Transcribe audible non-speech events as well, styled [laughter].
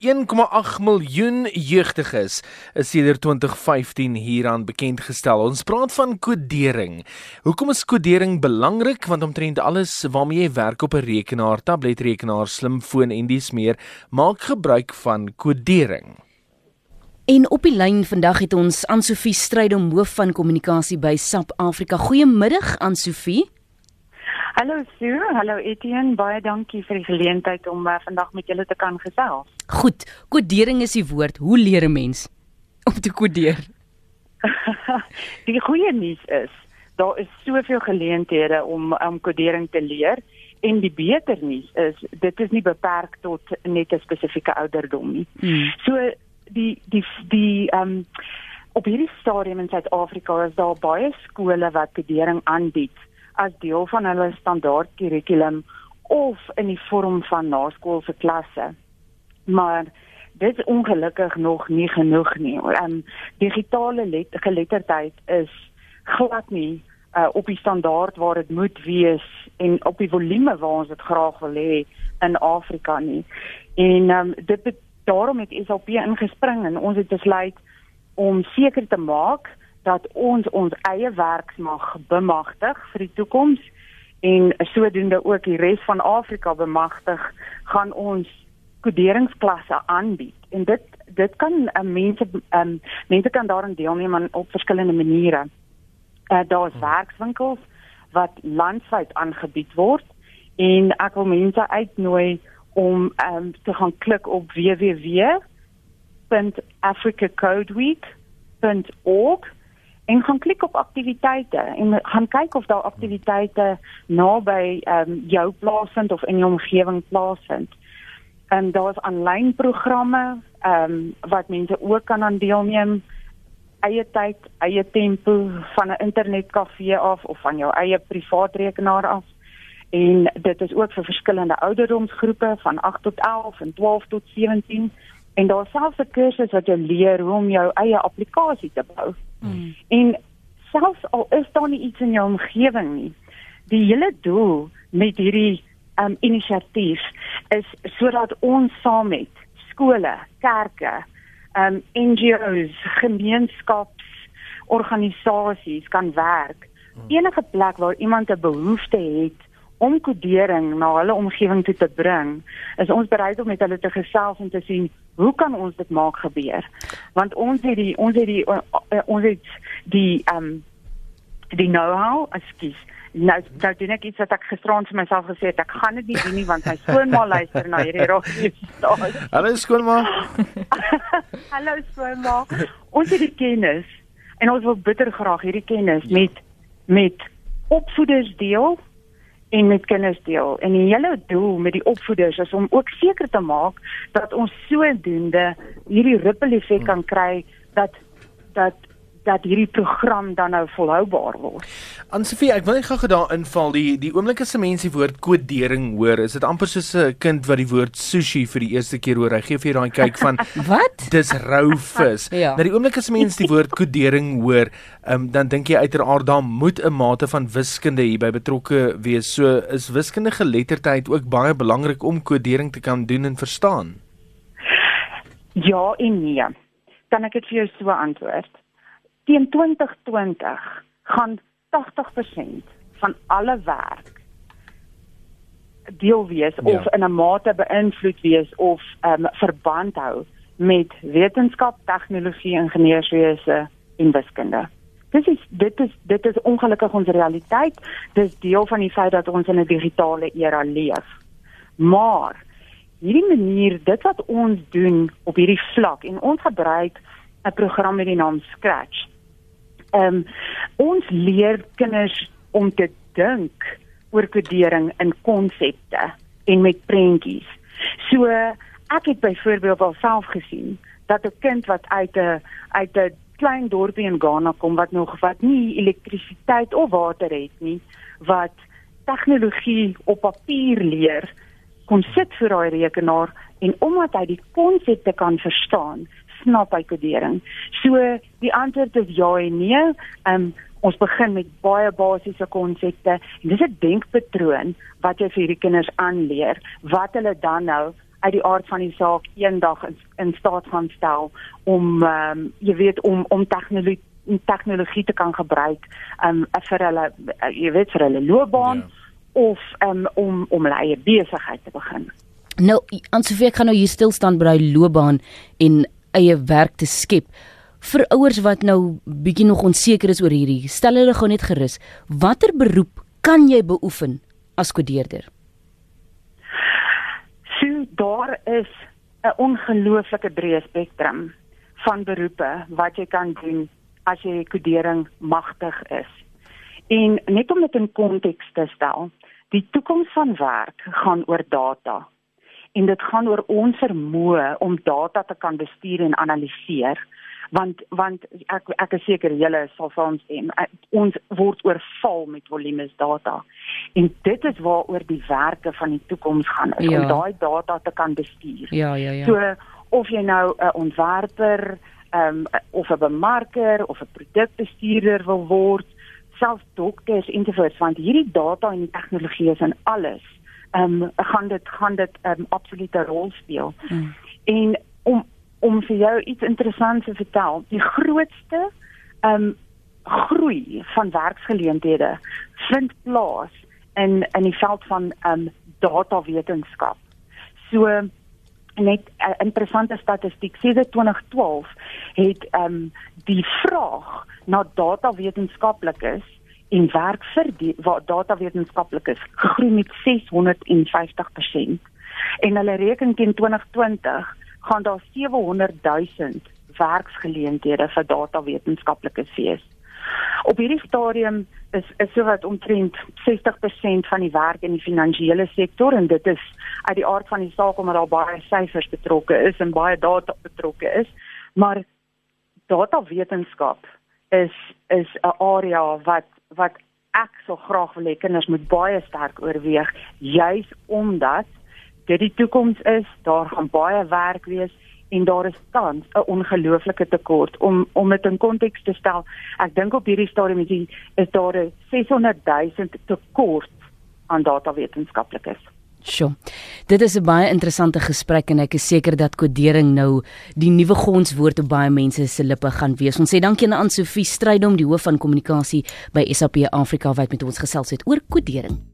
1,8 miljoen jeugdiges is sedert 2015 hieraan bekend gestel. Ons praat van kodering. Hoekom is kodering belangrik? Want omtrent alles waarmee jy werk op 'n rekenaar, tabletrekenaar, slimfoon en dies meer, maak gebruik van kodering. En op die lyn vandag het ons aan Sofie Strydom hoof van kommunikasie by SAP Afrika. Goeiemiddag aan Sofie. Hallo Sue, hallo Etienne, baie dankie vir die geleentheid om uh, vandag met julle te kan gesels. Goed, kodering is die woord. Hoe leer 'n mens om te kodeer? [laughs] die goeie nuus is, daar is soveel geleenthede om om kodering te leer en die beter nuus is, dit is nie beperk tot net 'n spesifieke ouderdom nie. Hmm. So die die die ehm um, op hierdie stadium in Suid-Afrika is daar baie skole wat kodering aanbied as deel van hulle standaard kurrikulum of in die vorm van naskoolse klasse. Maar dit is ongelukkig nog nie genoeg nie. Ehm digitale geletterdheid is glad nie uh, op die standaard waar dit moet wees en op die volume waar ons dit graag wil hê in Afrika nie. En ehm um, dit daarom het SAP ingespring en ons het besluit om seker te maak dat ons ons eie werk mag bemagtig vir die toekoms en sodoende ook die res van Afrika bemagtig gaan ons koderingsklasse aanbied en dit dit kan uh, mense um, mense kan daarin deelneem aan op verskillende maniere. Uh, Daar's hmm. werkswinkels wat landwyd aangebied word en ek wil mense uitnooi om um, te gaan klik op www.africacodeweek.org en gaan klik op aktiwiteite en gaan kyk of daar aktiwiteite naby ehm um, jou plaasvind of in jou omgewing plaasvind. En um, daar's aanlyn programme ehm um, wat mense ook kan aan deelneem eie tyd, eie tempo van 'n internetkafee af of van jou eie privaat rekenaar af. En dit is ook vir verskillende ouderdomsgroepe van 8 tot 11 en 12 tot 17 en daar selfs 'n kursus wat jou leer hoe om jou eie toepassing te bou. Mm. En selfs al is daar nie iets in jou omgewing nie, die hele doel met hierdie um inisiatief is sodat ons saam met skole, kerke, um NGOs, gemeenskapsorganisasies kan werk. Mm. Enige plek waar iemand 'n behoefte het om kodering na hulle omgewing toe te bring, is ons bereid om met hulle te gesels en te sien hoe kan ons dit maak gebeur? Want ons het die ons het die ons het die ehm um, die know-how, ekskuus. Nou, nou doen ek iets wat ek gisteraan vir myself gesê het, ek gaan dit nie doen nie want my skoonma luister na hierdie radio. Hallo skoonma. [laughs] Hallo skoonma. Ons het die kennis en ons wil bitter graag hierdie kennis met met opvoeders deel en met kinders deel. En die hele doel met die opvoeders is om ook seker te maak dat ons sodoende hierdie ripple effek kan kry dat dat dat hierdie program dan nou volhoubaar word. Ansofie, ek wil net gou daar inval die die oomblik as 'n mens die woord kodering hoor, is dit amper soos 'n kind wat die woord sushi vir die eerste keer hoor. Hy gee vir jou daai kyk van [laughs] wat? Dis rou vis. [laughs] ja. Nou die oomblik as 'n mens die woord kodering hoor, um, dan dink jy uiteraard daar moet 'n mate van wiskunde hierby betrokke wees. So is wiskundige geletterdheid ook baie belangrik om kodering te kan doen en verstaan. Ja en nee. Kan ek dit vir jou so antwoord? Teen 2020 gaan 80% van alle werk deel wees ja. of in 'n mate beïnvloed wees of um, verband hou met wetenskap, tegnologie, ingenieurswese en wiskunde. Dit is dit is dit is ongelukkig ons realiteit. Dis deel van die feit dat ons in 'n digitale era leef. Maar hierdie manier, dit wat ons doen op hierdie vlak en ons gebruik 'n program met die naam Scratch ehm um, ons leer kinders om te dink oor kodering in konsepte en met prentjies. So ek het byvoorbeeld al self gesien dat 'n kind wat uit 'n uit 'n klein dorpie in Ghana kom wat nog wat nie elektrisiteit of water het nie, wat tegnologie op papier leer, kon sit vir daai rekenaar en omdat hy die konsepte kan verstaan, snap hy kodering. So die antwoord is ja en nee. Um ons begin met baie basiese konsepte en dis 'n denkpatroon wat jy vir hierdie kinders aanleer wat hulle dan nou uit die aard van die saak eendag in, in staat gaan stel om um, jy weet om om tegnologie tegnologie te kan gebruik um vir hulle uh, jy weet vir hulle loopbaan ja. of um om om hulle eie besigheid te begin. Nou Ansofie ek gaan nou hier stil staan by daai loopbaan en eie werk te skep. Vir ouers wat nou bietjie nog onseker is oor hierdie, stel hulle gou net gerus, watter beroep kan jy beoefen as kodeerder? So daar is 'n ongelooflike breë spektrum van beroepe wat jy kan doen as jy kodering magtig is. En net om dit in konteks te stel, die toekoms van werk gaan oor data. En dit gaan oor ons vermoë om data te kan bestuur en analiseer want want ek ek is seker julle sal van stem ons word oorval met volumes data en dit is waaroor die werke van die toekoms gaan is ja. om daai data te kan bestuur. Ja ja ja. So of jy nou 'n ontwerper, um, of 'n bemarker of 'n produkbestuurder wil word, selfs dokters ensovoorts want hierdie data en die tegnologie is in alles. Ehm um, gaan dit gaan dit 'n um, absolute rol speel. Hmm. En om om vir jou iets interessants te vertel, die grootste ehm um, groei van werksgeleenthede vind plaas in in die veld van ehm um, datawetenskap. So net 'n uh, interessante statistiek sê dit 2012 het ehm um, die vraag na datawetenskaplikes en werk vir die wat datawetenskaplikes gegroei met 650% en hulle reken teen 2020 gaan daar 700 000 werksgeleenthede vir datawetenskaplikes wees. Op hierdie stadium is is sowat omtrent 60% van die werk in die finansiële sektor en dit is uit die aard van die saak omdat daar baie syfers betrokke is en baie data betrokke is, maar datawetenskap is is 'n area wat wat ek so graag wil hê kinders moet baie sterk oorweeg juis omdat dit die toekoms is, daar gaan baie werk wees en daar is tans 'n ongelooflike tekort om om dit in konteks te stel. Ek dink op hierdie stadium is, die, is daar 'n 600 000 tekort aan datawetenskaplikes. Sjoe. Dit is 'n baie interessante gesprek en ek is seker dat kodering nou die nuwe gonswoord op baie mense se lippe gaan wees. Ons sê dankie aan Sofie Strydom, die hoof van kommunikasie by SAP Afrika wat met ons gesels het oor kodering.